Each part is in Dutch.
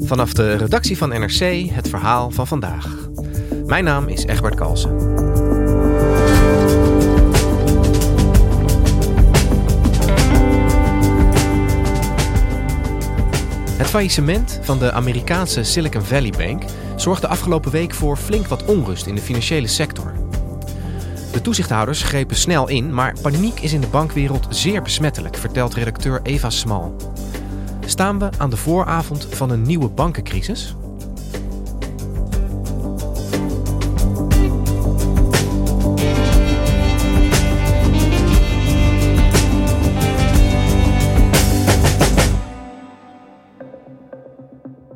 Vanaf de redactie van NRC het verhaal van vandaag. Mijn naam is Egbert Kalsen. Het faillissement van de Amerikaanse Silicon Valley Bank zorgde afgelopen week voor flink wat onrust in de financiële sector. De toezichthouders grepen snel in, maar paniek is in de bankwereld zeer besmettelijk, vertelt redacteur Eva Smal. Staan we aan de vooravond van een nieuwe bankencrisis?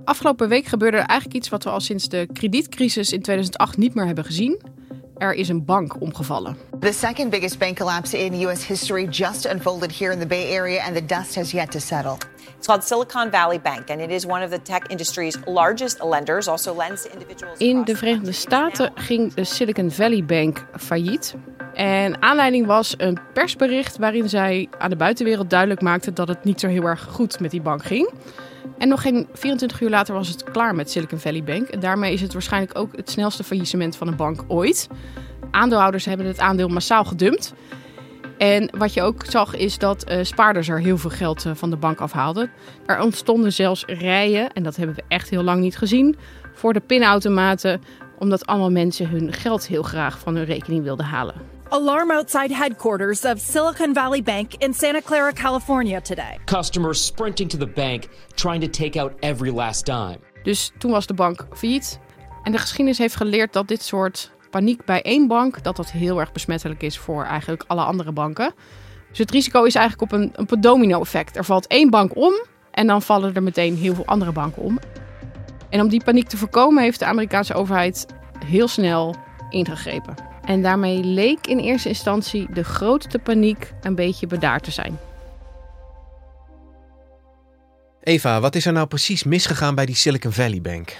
Afgelopen week gebeurde er eigenlijk iets wat we al sinds de kredietcrisis in 2008 niet meer hebben gezien. Er is een bank omgevallen. The second biggest bank collapse in U.S. history just unfolded here in the Bay Area, and the dust has yet to settle. It's called Silicon Valley Bank, and it is one of the tech industry's largest lenders. Also lends to individuals. In de Verenigde Staten ging de Silicon Valley Bank failliet. En aanleiding was een persbericht waarin zij aan de buitenwereld duidelijk maakte dat het niet zo heel erg goed met die bank ging. En nog geen 24 uur later was het klaar met Silicon Valley Bank. En daarmee is het waarschijnlijk ook het snelste faillissement van een bank ooit. Aandeelhouders hebben het aandeel massaal gedumpt. En wat je ook zag is dat uh, spaarders er heel veel geld uh, van de bank afhaalden. Er ontstonden zelfs rijen, en dat hebben we echt heel lang niet gezien, voor de pinautomaten. Omdat allemaal mensen hun geld heel graag van hun rekening wilden halen. Alarm outside headquarters of Silicon Valley Bank in Santa Clara, California today. Customers sprinting to the bank, trying to take out every last dime. Dus toen was de bank failliet. En de geschiedenis heeft geleerd dat dit soort paniek bij één bank, dat dat heel erg besmettelijk is voor eigenlijk alle andere banken. Dus het risico is eigenlijk op een, een domino-effect. Er valt één bank om en dan vallen er meteen heel veel andere banken om. En om die paniek te voorkomen heeft de Amerikaanse overheid heel snel ingegrepen. En daarmee leek in eerste instantie de grootste paniek een beetje bedaard te zijn. Eva, wat is er nou precies misgegaan bij die Silicon Valley Bank?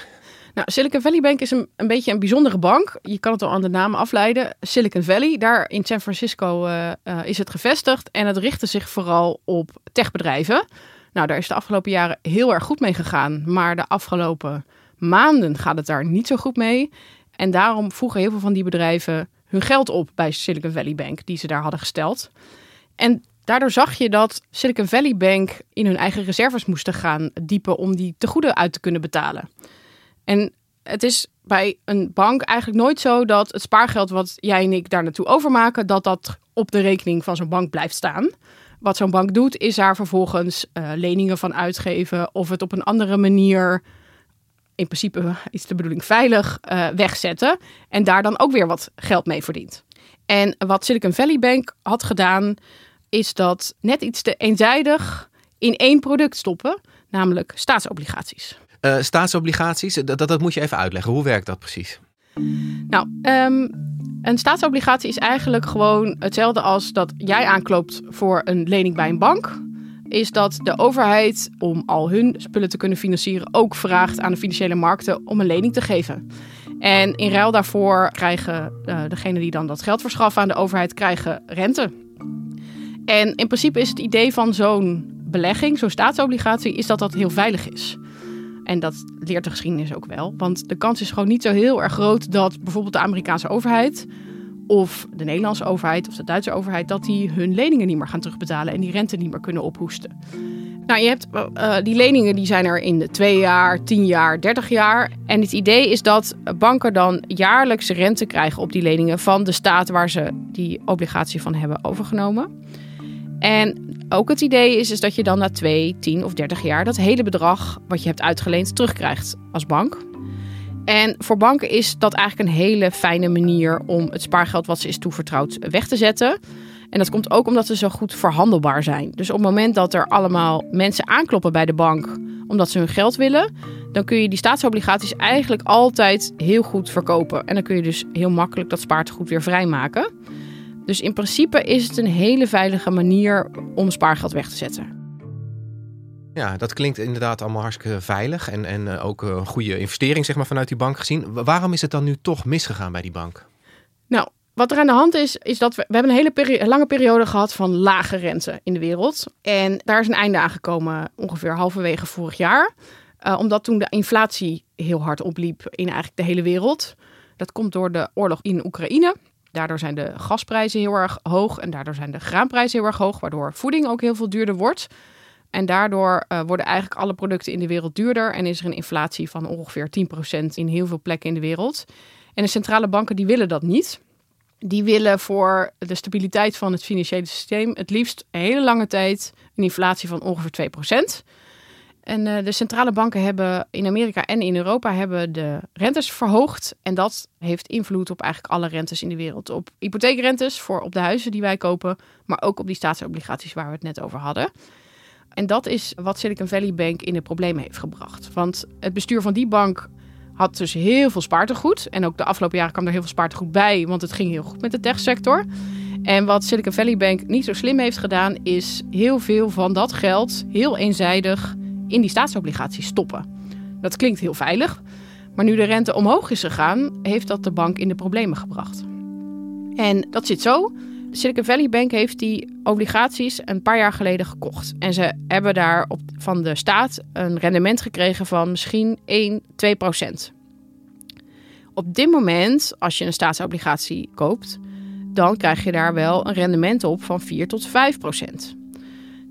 Nou, Silicon Valley Bank is een, een beetje een bijzondere bank. Je kan het al aan de naam afleiden. Silicon Valley, daar in San Francisco uh, uh, is het gevestigd. En het richtte zich vooral op techbedrijven. Nou, daar is de afgelopen jaren heel erg goed mee gegaan. Maar de afgelopen maanden gaat het daar niet zo goed mee. En daarom vroegen heel veel van die bedrijven hun geld op bij Silicon Valley Bank, die ze daar hadden gesteld. En daardoor zag je dat Silicon Valley Bank in hun eigen reserves moesten gaan diepen om die tegoeden uit te kunnen betalen. En het is bij een bank eigenlijk nooit zo dat het spaargeld wat jij en ik daar naartoe overmaken, dat dat op de rekening van zo'n bank blijft staan. Wat zo'n bank doet, is daar vervolgens uh, leningen van uitgeven of het op een andere manier in principe is de bedoeling veilig uh, wegzetten en daar dan ook weer wat geld mee verdient. En wat Silicon Valley Bank had gedaan, is dat net iets te eenzijdig in één product stoppen, namelijk staatsobligaties. Uh, staatsobligaties, dat, dat, moet je even uitleggen. Hoe werkt dat precies? Nou, um, een staatsobligatie is eigenlijk gewoon hetzelfde als dat jij aanklopt voor een lening bij een bank is dat de overheid, om al hun spullen te kunnen financieren, ook vraagt aan de financiële markten om een lening te geven. En in ruil daarvoor krijgen uh, degenen die dan dat geld verschaffen aan de overheid, krijgen rente. En in principe is het idee van zo'n belegging, zo'n staatsobligatie, is dat dat heel veilig is. En dat leert de geschiedenis ook wel. Want de kans is gewoon niet zo heel erg groot dat bijvoorbeeld de Amerikaanse overheid of de Nederlandse overheid of de Duitse overheid, dat die hun leningen niet meer gaan terugbetalen en die rente niet meer kunnen ophoesten. Nou, je hebt uh, die leningen die zijn er in de twee jaar, tien jaar, 30 jaar. En het idee is dat banken dan jaarlijks rente krijgen op die leningen van de staat waar ze die obligatie van hebben overgenomen. En ook het idee is, is dat je dan na 2, 10 of 30 jaar dat hele bedrag wat je hebt uitgeleend terugkrijgt als bank. En voor banken is dat eigenlijk een hele fijne manier om het spaargeld wat ze is toevertrouwd weg te zetten. En dat komt ook omdat ze zo goed verhandelbaar zijn. Dus op het moment dat er allemaal mensen aankloppen bij de bank omdat ze hun geld willen, dan kun je die staatsobligaties eigenlijk altijd heel goed verkopen. En dan kun je dus heel makkelijk dat spaartegoed weer vrijmaken. Dus in principe is het een hele veilige manier om spaargeld weg te zetten. Ja, dat klinkt inderdaad allemaal hartstikke veilig en, en eh, ook een goede investering zeg maar, vanuit die bank gezien. Waarom is het dan nu toch misgegaan bij die bank? Nou, wat er aan de hand is, is dat we, we hebben een hele lange periode gehad van lage rente in de wereld. En daar is een einde aangekomen ongeveer halverwege vorig jaar. Uh, omdat toen de inflatie heel hard opliep in eigenlijk de hele wereld. Dat komt door de oorlog in Oekraïne. Daardoor zijn de gasprijzen heel erg hoog en daardoor zijn de graanprijzen heel erg hoog, waardoor voeding ook heel veel duurder wordt. En daardoor uh, worden eigenlijk alle producten in de wereld duurder en is er een inflatie van ongeveer 10% in heel veel plekken in de wereld. En de centrale banken die willen dat niet. Die willen voor de stabiliteit van het financiële systeem het liefst een hele lange tijd een inflatie van ongeveer 2%. En uh, de centrale banken hebben in Amerika en in Europa hebben de rentes verhoogd. En dat heeft invloed op eigenlijk alle rentes in de wereld. Op hypotheekrentes voor op de huizen die wij kopen, maar ook op die staatsobligaties waar we het net over hadden. En dat is wat Silicon Valley Bank in de problemen heeft gebracht. Want het bestuur van die bank had dus heel veel spaartegoed. En ook de afgelopen jaren kwam er heel veel spaartegoed bij, want het ging heel goed met de techsector. En wat Silicon Valley Bank niet zo slim heeft gedaan, is heel veel van dat geld heel eenzijdig in die staatsobligaties stoppen. Dat klinkt heel veilig, maar nu de rente omhoog is gegaan, heeft dat de bank in de problemen gebracht. En dat zit zo. Silicon Valley Bank heeft die obligaties een paar jaar geleden gekocht. En ze hebben daar op, van de staat een rendement gekregen van misschien 1, 2 procent. Op dit moment, als je een staatsobligatie koopt, dan krijg je daar wel een rendement op van 4 tot 5 procent.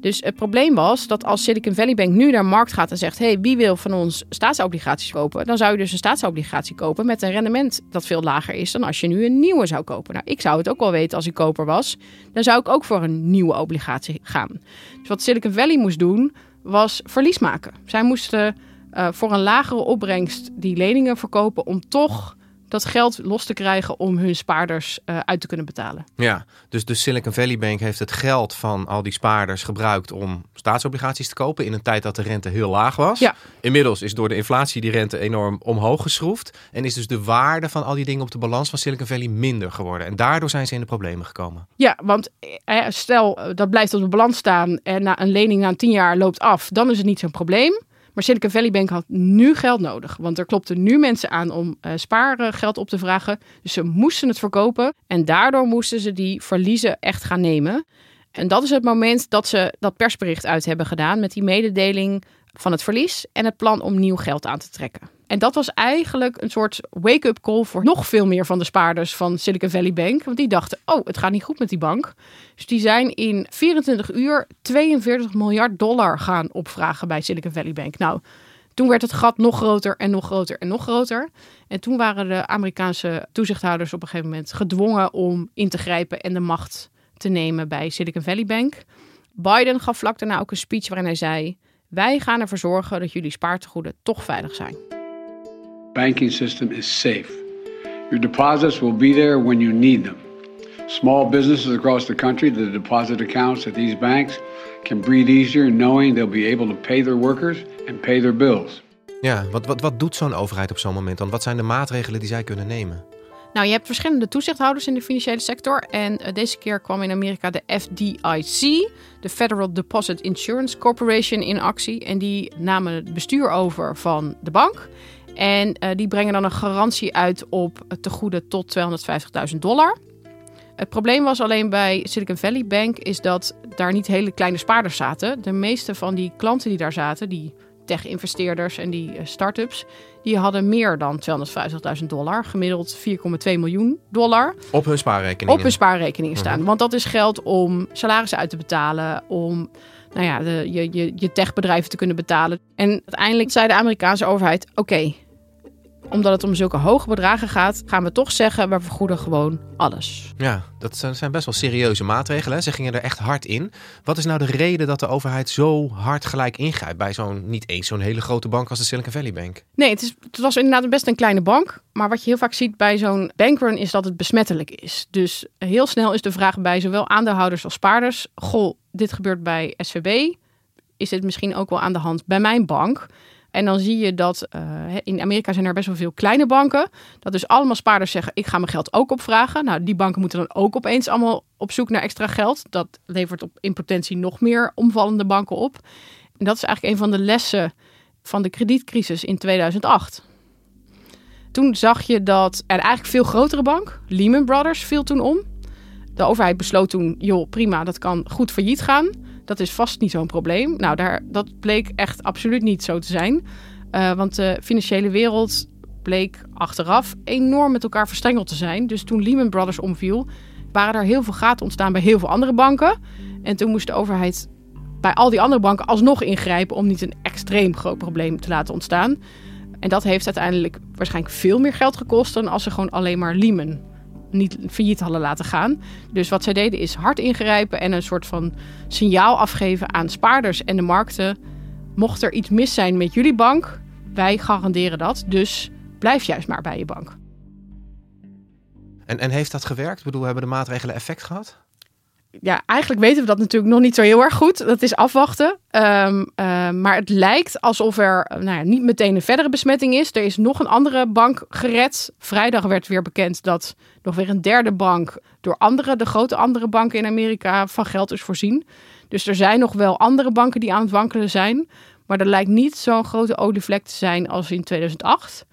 Dus het probleem was dat als Silicon Valley Bank nu naar de markt gaat en zegt: hey, wie wil van ons staatsobligaties kopen? Dan zou je dus een staatsobligatie kopen met een rendement dat veel lager is dan als je nu een nieuwe zou kopen. Nou, ik zou het ook wel weten als ik koper was. Dan zou ik ook voor een nieuwe obligatie gaan. Dus wat Silicon Valley moest doen, was verlies maken. Zij moesten uh, voor een lagere opbrengst die leningen verkopen om toch dat geld los te krijgen om hun spaarders uh, uit te kunnen betalen. Ja, dus de Silicon Valley Bank heeft het geld van al die spaarders gebruikt om staatsobligaties te kopen in een tijd dat de rente heel laag was. Ja. Inmiddels is door de inflatie die rente enorm omhoog geschroefd en is dus de waarde van al die dingen op de balans van Silicon Valley minder geworden. En daardoor zijn ze in de problemen gekomen. Ja, want eh, stel dat blijft op de balans staan en na een lening na tien jaar loopt af, dan is het niet zo'n probleem. Maar Silicon Valley Bank had nu geld nodig. Want er klopten nu mensen aan om uh, spaargeld op te vragen. Dus ze moesten het verkopen. En daardoor moesten ze die verliezen echt gaan nemen. En dat is het moment dat ze dat persbericht uit hebben gedaan. Met die mededeling van het verlies en het plan om nieuw geld aan te trekken. En dat was eigenlijk een soort wake-up call voor nog veel meer van de spaarders van Silicon Valley Bank. Want die dachten, oh, het gaat niet goed met die bank. Dus die zijn in 24 uur 42 miljard dollar gaan opvragen bij Silicon Valley Bank. Nou, toen werd het gat nog groter en nog groter en nog groter. En toen waren de Amerikaanse toezichthouders op een gegeven moment gedwongen om in te grijpen en de macht te nemen bij Silicon Valley Bank. Biden gaf vlak daarna ook een speech waarin hij zei: Wij gaan ervoor zorgen dat jullie spaartegoeden toch veilig zijn banking system is safe. Your deposits will be there when you need them. Small businesses across the country, the deposit accounts at these banks can breathe easier knowing they'll be able to pay their workers and pay their bills. Ja, wat, wat, wat doet zo'n overheid op zo'n moment dan? Wat zijn de maatregelen die zij kunnen nemen? Nou, je hebt verschillende toezichthouders in de financiële sector. En uh, deze keer kwam in Amerika de FDIC, de Federal Deposit Insurance Corporation, in actie. En die namen het bestuur over van de bank. En uh, die brengen dan een garantie uit op tegoeden tot 250.000 dollar. Het probleem was alleen bij Silicon Valley Bank is dat daar niet hele kleine spaarders zaten. De meeste van die klanten die daar zaten, die tech-investeerders en die uh, start-ups, die hadden meer dan 250.000 dollar, gemiddeld 4,2 miljoen dollar. Op hun spaarrekeningen? Op hun spaarrekeningen staan. Mhm. Want dat is geld om salarissen uit te betalen, om nou ja, de, je, je, je techbedrijven te kunnen betalen. En uiteindelijk zei de Amerikaanse overheid: oké, omdat het om zulke hoge bedragen gaat, gaan we toch zeggen: we vergoeden gewoon alles. Ja, dat zijn best wel serieuze maatregelen. Ze gingen er echt hard in. Wat is nou de reden dat de overheid zo hard gelijk ingrijpt bij zo'n niet eens zo'n hele grote bank als de Silicon Valley Bank? Nee, het, is, het was inderdaad best een kleine bank. Maar wat je heel vaak ziet bij zo'n bankrun is dat het besmettelijk is. Dus heel snel is de vraag bij zowel aandeelhouders als spaarders: goh, dit gebeurt bij SVB. Is dit misschien ook wel aan de hand bij mijn bank? En dan zie je dat uh, in Amerika zijn er best wel veel kleine banken. Dat dus allemaal spaarders zeggen: ik ga mijn geld ook opvragen. Nou, die banken moeten dan ook opeens allemaal op zoek naar extra geld. Dat levert op in potentie nog meer omvallende banken op. En dat is eigenlijk een van de lessen van de kredietcrisis in 2008. Toen zag je dat er eigenlijk veel grotere bank, Lehman Brothers, viel toen om. De overheid besloot toen: joh, prima, dat kan goed failliet gaan. Dat is vast niet zo'n probleem. Nou, daar, dat bleek echt absoluut niet zo te zijn. Uh, want de financiële wereld bleek achteraf enorm met elkaar verstrengeld te zijn. Dus toen Lehman Brothers omviel, waren er heel veel gaten ontstaan bij heel veel andere banken. En toen moest de overheid bij al die andere banken alsnog ingrijpen om niet een extreem groot probleem te laten ontstaan. En dat heeft uiteindelijk waarschijnlijk veel meer geld gekost dan als ze gewoon alleen maar Lehman niet failliet hadden laten gaan. Dus wat zij deden is hard ingrijpen en een soort van signaal afgeven aan spaarders en de markten. Mocht er iets mis zijn met jullie bank, wij garanderen dat. Dus blijf juist maar bij je bank. En, en heeft dat gewerkt? Ik bedoel, hebben de maatregelen effect gehad? Ja, eigenlijk weten we dat natuurlijk nog niet zo heel erg goed. Dat is afwachten. Um, maar het lijkt alsof er nou ja, niet meteen een verdere besmetting is. Er is nog een andere bank gered. Vrijdag werd weer bekend dat nog weer een derde bank door andere, de grote andere banken in Amerika, van geld is voorzien. Dus er zijn nog wel andere banken die aan het wankelen zijn. Maar er lijkt niet zo'n grote olievlek te zijn als in 2008.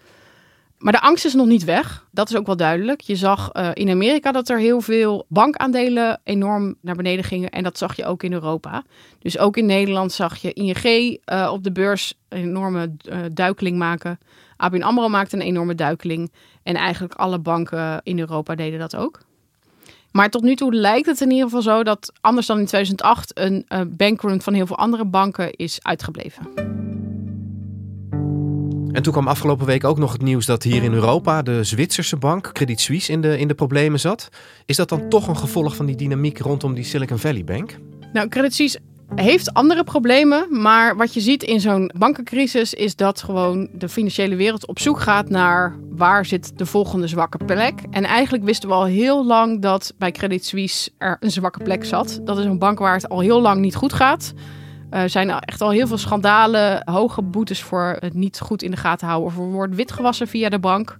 Maar de angst is nog niet weg. Dat is ook wel duidelijk. Je zag uh, in Amerika dat er heel veel bankaandelen enorm naar beneden gingen. En dat zag je ook in Europa. Dus ook in Nederland zag je ING uh, op de beurs een enorme uh, duikeling maken. ABN AMRO maakte een enorme duikeling. En eigenlijk alle banken in Europa deden dat ook. Maar tot nu toe lijkt het in ieder geval zo dat anders dan in 2008 een bankrun van heel veel andere banken is uitgebleven. En toen kwam afgelopen week ook nog het nieuws dat hier in Europa de Zwitserse bank Credit Suisse in de, in de problemen zat. Is dat dan toch een gevolg van die dynamiek rondom die Silicon Valley Bank? Nou, Credit Suisse heeft andere problemen, maar wat je ziet in zo'n bankencrisis is dat gewoon de financiële wereld op zoek gaat naar waar zit de volgende zwakke plek. En eigenlijk wisten we al heel lang dat bij Credit Suisse er een zwakke plek zat. Dat is een bank waar het al heel lang niet goed gaat. Er zijn echt al heel veel schandalen, hoge boetes voor het niet goed in de gaten houden of er wordt witgewassen via de bank.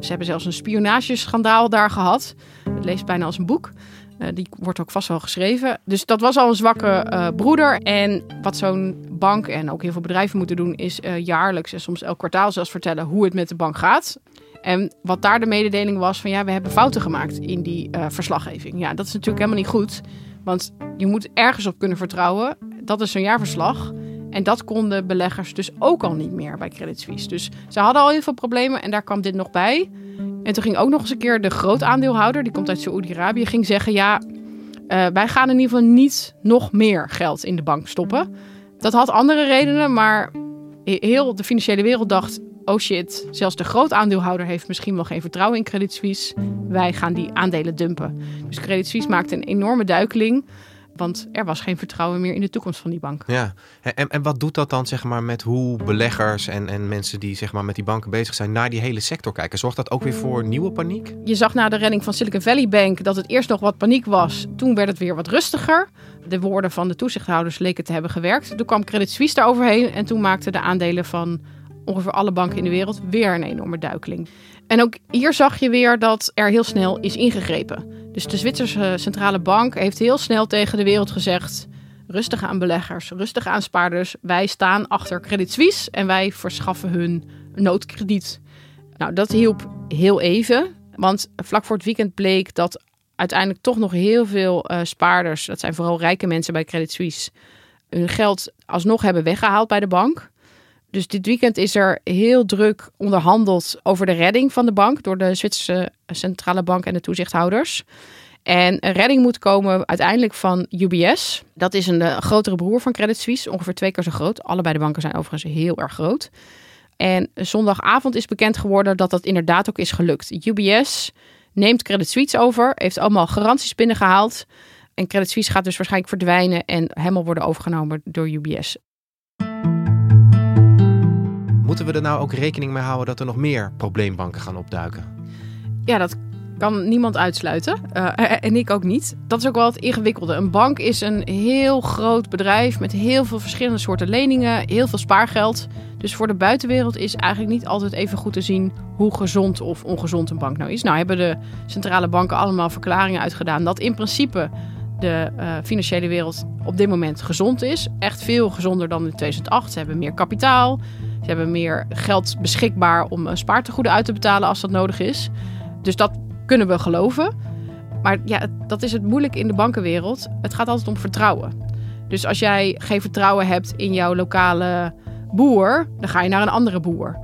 Ze hebben zelfs een spionageschandaal daar gehad. Het leest bijna als een boek. Uh, die wordt ook vast wel geschreven. Dus dat was al een zwakke uh, broeder. En wat zo'n bank en ook heel veel bedrijven moeten doen, is jaarlijks en soms elk kwartaal zelfs vertellen hoe het met de bank gaat. En wat daar de mededeling was van ja, we hebben fouten gemaakt in die verslaggeving. Ja, dat is natuurlijk helemaal niet goed. Want je moet ergens op kunnen vertrouwen. Dat is zo'n jaarverslag. En dat konden beleggers dus ook al niet meer bij Credit Suisse. Dus ze hadden al heel veel problemen en daar kwam dit nog bij. En toen ging ook nog eens een keer de grootaandeelhouder, die komt uit Saoedi-Arabië, ging zeggen: Ja, uh, wij gaan in ieder geval niet nog meer geld in de bank stoppen. Dat had andere redenen, maar heel de financiële wereld dacht: oh shit, zelfs de grootaandeelhouder heeft misschien wel geen vertrouwen in Credit Suisse. Wij gaan die aandelen dumpen. Dus Credit Suisse maakte een enorme duikeling. Want er was geen vertrouwen meer in de toekomst van die bank. Ja, en, en wat doet dat dan zeg maar, met hoe beleggers en, en mensen die zeg maar, met die banken bezig zijn naar die hele sector kijken? Zorgt dat ook weer voor nieuwe paniek? Je zag na de redding van Silicon Valley Bank dat het eerst nog wat paniek was. Toen werd het weer wat rustiger. De woorden van de toezichthouders leken te hebben gewerkt. Toen kwam Credit Suisse daaroverheen en toen maakten de aandelen van ongeveer alle banken in de wereld weer een enorme duikeling. En ook hier zag je weer dat er heel snel is ingegrepen. Dus de Zwitserse centrale bank heeft heel snel tegen de wereld gezegd: rustig aan beleggers, rustig aan spaarders. Wij staan achter Credit Suisse en wij verschaffen hun noodkrediet. Nou, dat hielp heel even, want vlak voor het weekend bleek dat uiteindelijk toch nog heel veel uh, spaarders, dat zijn vooral rijke mensen bij Credit Suisse, hun geld alsnog hebben weggehaald bij de bank. Dus dit weekend is er heel druk onderhandeld over de redding van de bank door de Zwitserse centrale bank en de toezichthouders. En een redding moet komen uiteindelijk van UBS. Dat is een uh, grotere broer van Credit Suisse, ongeveer twee keer zo groot. Allebei de banken zijn overigens heel erg groot. En zondagavond is bekend geworden dat dat inderdaad ook is gelukt. UBS neemt Credit Suisse over, heeft allemaal garanties binnengehaald. En Credit Suisse gaat dus waarschijnlijk verdwijnen en helemaal worden overgenomen door UBS. Moeten we er nou ook rekening mee houden dat er nog meer probleembanken gaan opduiken? Ja, dat kan niemand uitsluiten. Uh, en ik ook niet. Dat is ook wel het ingewikkelde. Een bank is een heel groot bedrijf met heel veel verschillende soorten leningen, heel veel spaargeld. Dus voor de buitenwereld is eigenlijk niet altijd even goed te zien hoe gezond of ongezond een bank nou is. Nou hebben de centrale banken allemaal verklaringen uitgedaan dat in principe de uh, financiële wereld op dit moment gezond is. Echt veel gezonder dan in 2008. Ze hebben meer kapitaal. Ze hebben meer geld beschikbaar om spaartegoeden uit te betalen als dat nodig is. Dus dat kunnen we geloven. Maar ja, dat is het moeilijk in de bankenwereld. Het gaat altijd om vertrouwen. Dus als jij geen vertrouwen hebt in jouw lokale boer, dan ga je naar een andere boer.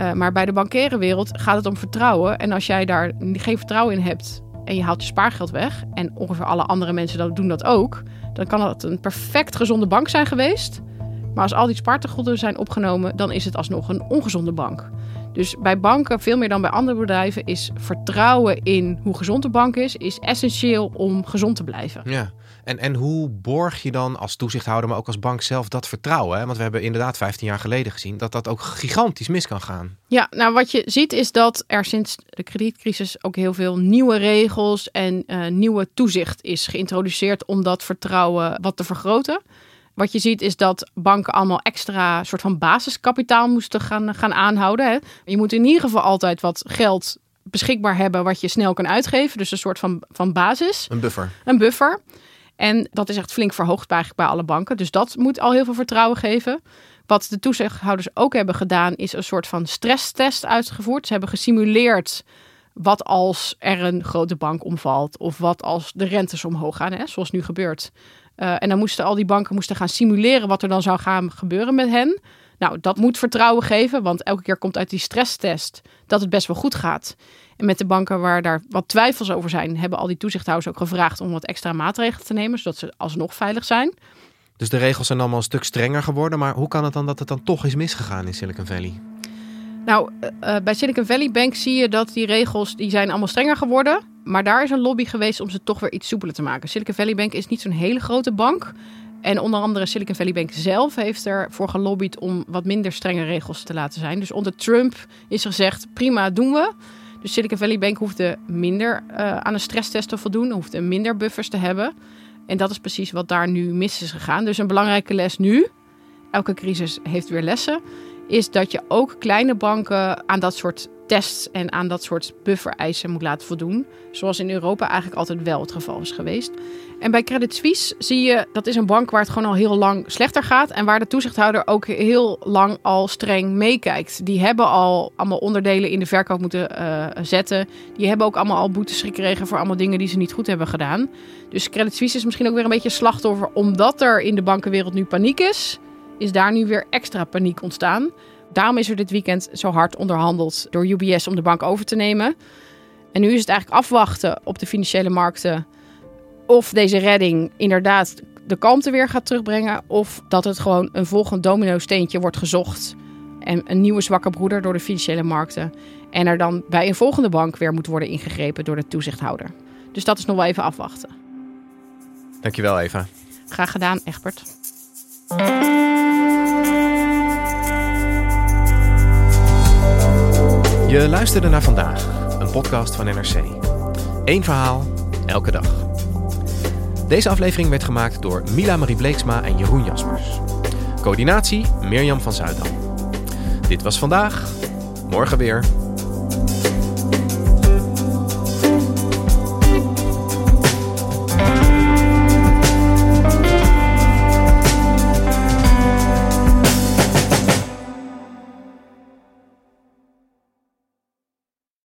Uh, maar bij de bankaire wereld gaat het om vertrouwen. En als jij daar geen vertrouwen in hebt en je haalt je spaargeld weg, en ongeveer alle andere mensen doen dat ook, dan kan het een perfect gezonde bank zijn geweest. Maar als al die spaartegoeden zijn opgenomen, dan is het alsnog een ongezonde bank. Dus bij banken, veel meer dan bij andere bedrijven, is vertrouwen in hoe gezond de bank is, is essentieel om gezond te blijven. Ja. En, en hoe borg je dan als toezichthouder, maar ook als bank zelf dat vertrouwen? Hè? Want we hebben inderdaad 15 jaar geleden gezien dat dat ook gigantisch mis kan gaan. Ja, nou wat je ziet is dat er sinds de kredietcrisis ook heel veel nieuwe regels en uh, nieuwe toezicht is geïntroduceerd om dat vertrouwen wat te vergroten. Wat je ziet is dat banken allemaal extra soort van basiskapitaal moesten gaan, gaan aanhouden. Hè. Je moet in ieder geval altijd wat geld beschikbaar hebben wat je snel kan uitgeven. Dus een soort van, van basis. Een buffer. Een buffer. En dat is echt flink verhoogd bij, bij alle banken. Dus dat moet al heel veel vertrouwen geven. Wat de toezichthouders ook hebben gedaan, is een soort van stresstest uitgevoerd. Ze hebben gesimuleerd wat als er een grote bank omvalt. Of wat als de rentes omhoog gaan, hè, zoals nu gebeurt. Uh, en dan moesten al die banken moesten gaan simuleren wat er dan zou gaan gebeuren met hen. Nou, dat moet vertrouwen geven, want elke keer komt uit die stresstest dat het best wel goed gaat. En met de banken waar daar wat twijfels over zijn, hebben al die toezichthouders ook gevraagd om wat extra maatregelen te nemen, zodat ze alsnog veilig zijn. Dus de regels zijn allemaal een stuk strenger geworden, maar hoe kan het dan dat het dan toch is misgegaan in Silicon Valley? Nou, uh, bij Silicon Valley Bank zie je dat die regels die zijn allemaal strenger geworden. Maar daar is een lobby geweest om ze toch weer iets soepeler te maken. Silicon Valley Bank is niet zo'n hele grote bank. En onder andere Silicon Valley Bank zelf heeft ervoor gelobbyd om wat minder strenge regels te laten zijn. Dus onder Trump is er gezegd, prima, doen we. Dus Silicon Valley Bank hoefde minder uh, aan een stresstest te voldoen, hoefde minder buffers te hebben. En dat is precies wat daar nu mis is gegaan. Dus een belangrijke les nu, elke crisis heeft weer lessen, is dat je ook kleine banken aan dat soort tests en aan dat soort buffereisen moet laten voldoen. Zoals in Europa eigenlijk altijd wel het geval is geweest. En bij Credit Suisse zie je, dat is een bank waar het gewoon al heel lang slechter gaat. En waar de toezichthouder ook heel lang al streng meekijkt. Die hebben al allemaal onderdelen in de verkoop moeten uh, zetten. Die hebben ook allemaal al boetes gekregen voor allemaal dingen die ze niet goed hebben gedaan. Dus Credit Suisse is misschien ook weer een beetje slachtoffer. Omdat er in de bankenwereld nu paniek is, is daar nu weer extra paniek ontstaan. Daarom is er dit weekend zo hard onderhandeld door UBS om de bank over te nemen. En nu is het eigenlijk afwachten op de financiële markten of deze redding inderdaad de kalmte weer gaat terugbrengen. Of dat het gewoon een volgend domino-steentje wordt gezocht. En een nieuwe zwakke broeder door de financiële markten. En er dan bij een volgende bank weer moet worden ingegrepen door de toezichthouder. Dus dat is nog wel even afwachten. Dankjewel, Eva. Graag gedaan, Egbert. Je luisterde naar vandaag, een podcast van NRC. Eén verhaal, elke dag. Deze aflevering werd gemaakt door Mila Marie Bleeksma en Jeroen Jaspers. Coördinatie Mirjam van Zuidam. Dit was vandaag, morgen weer.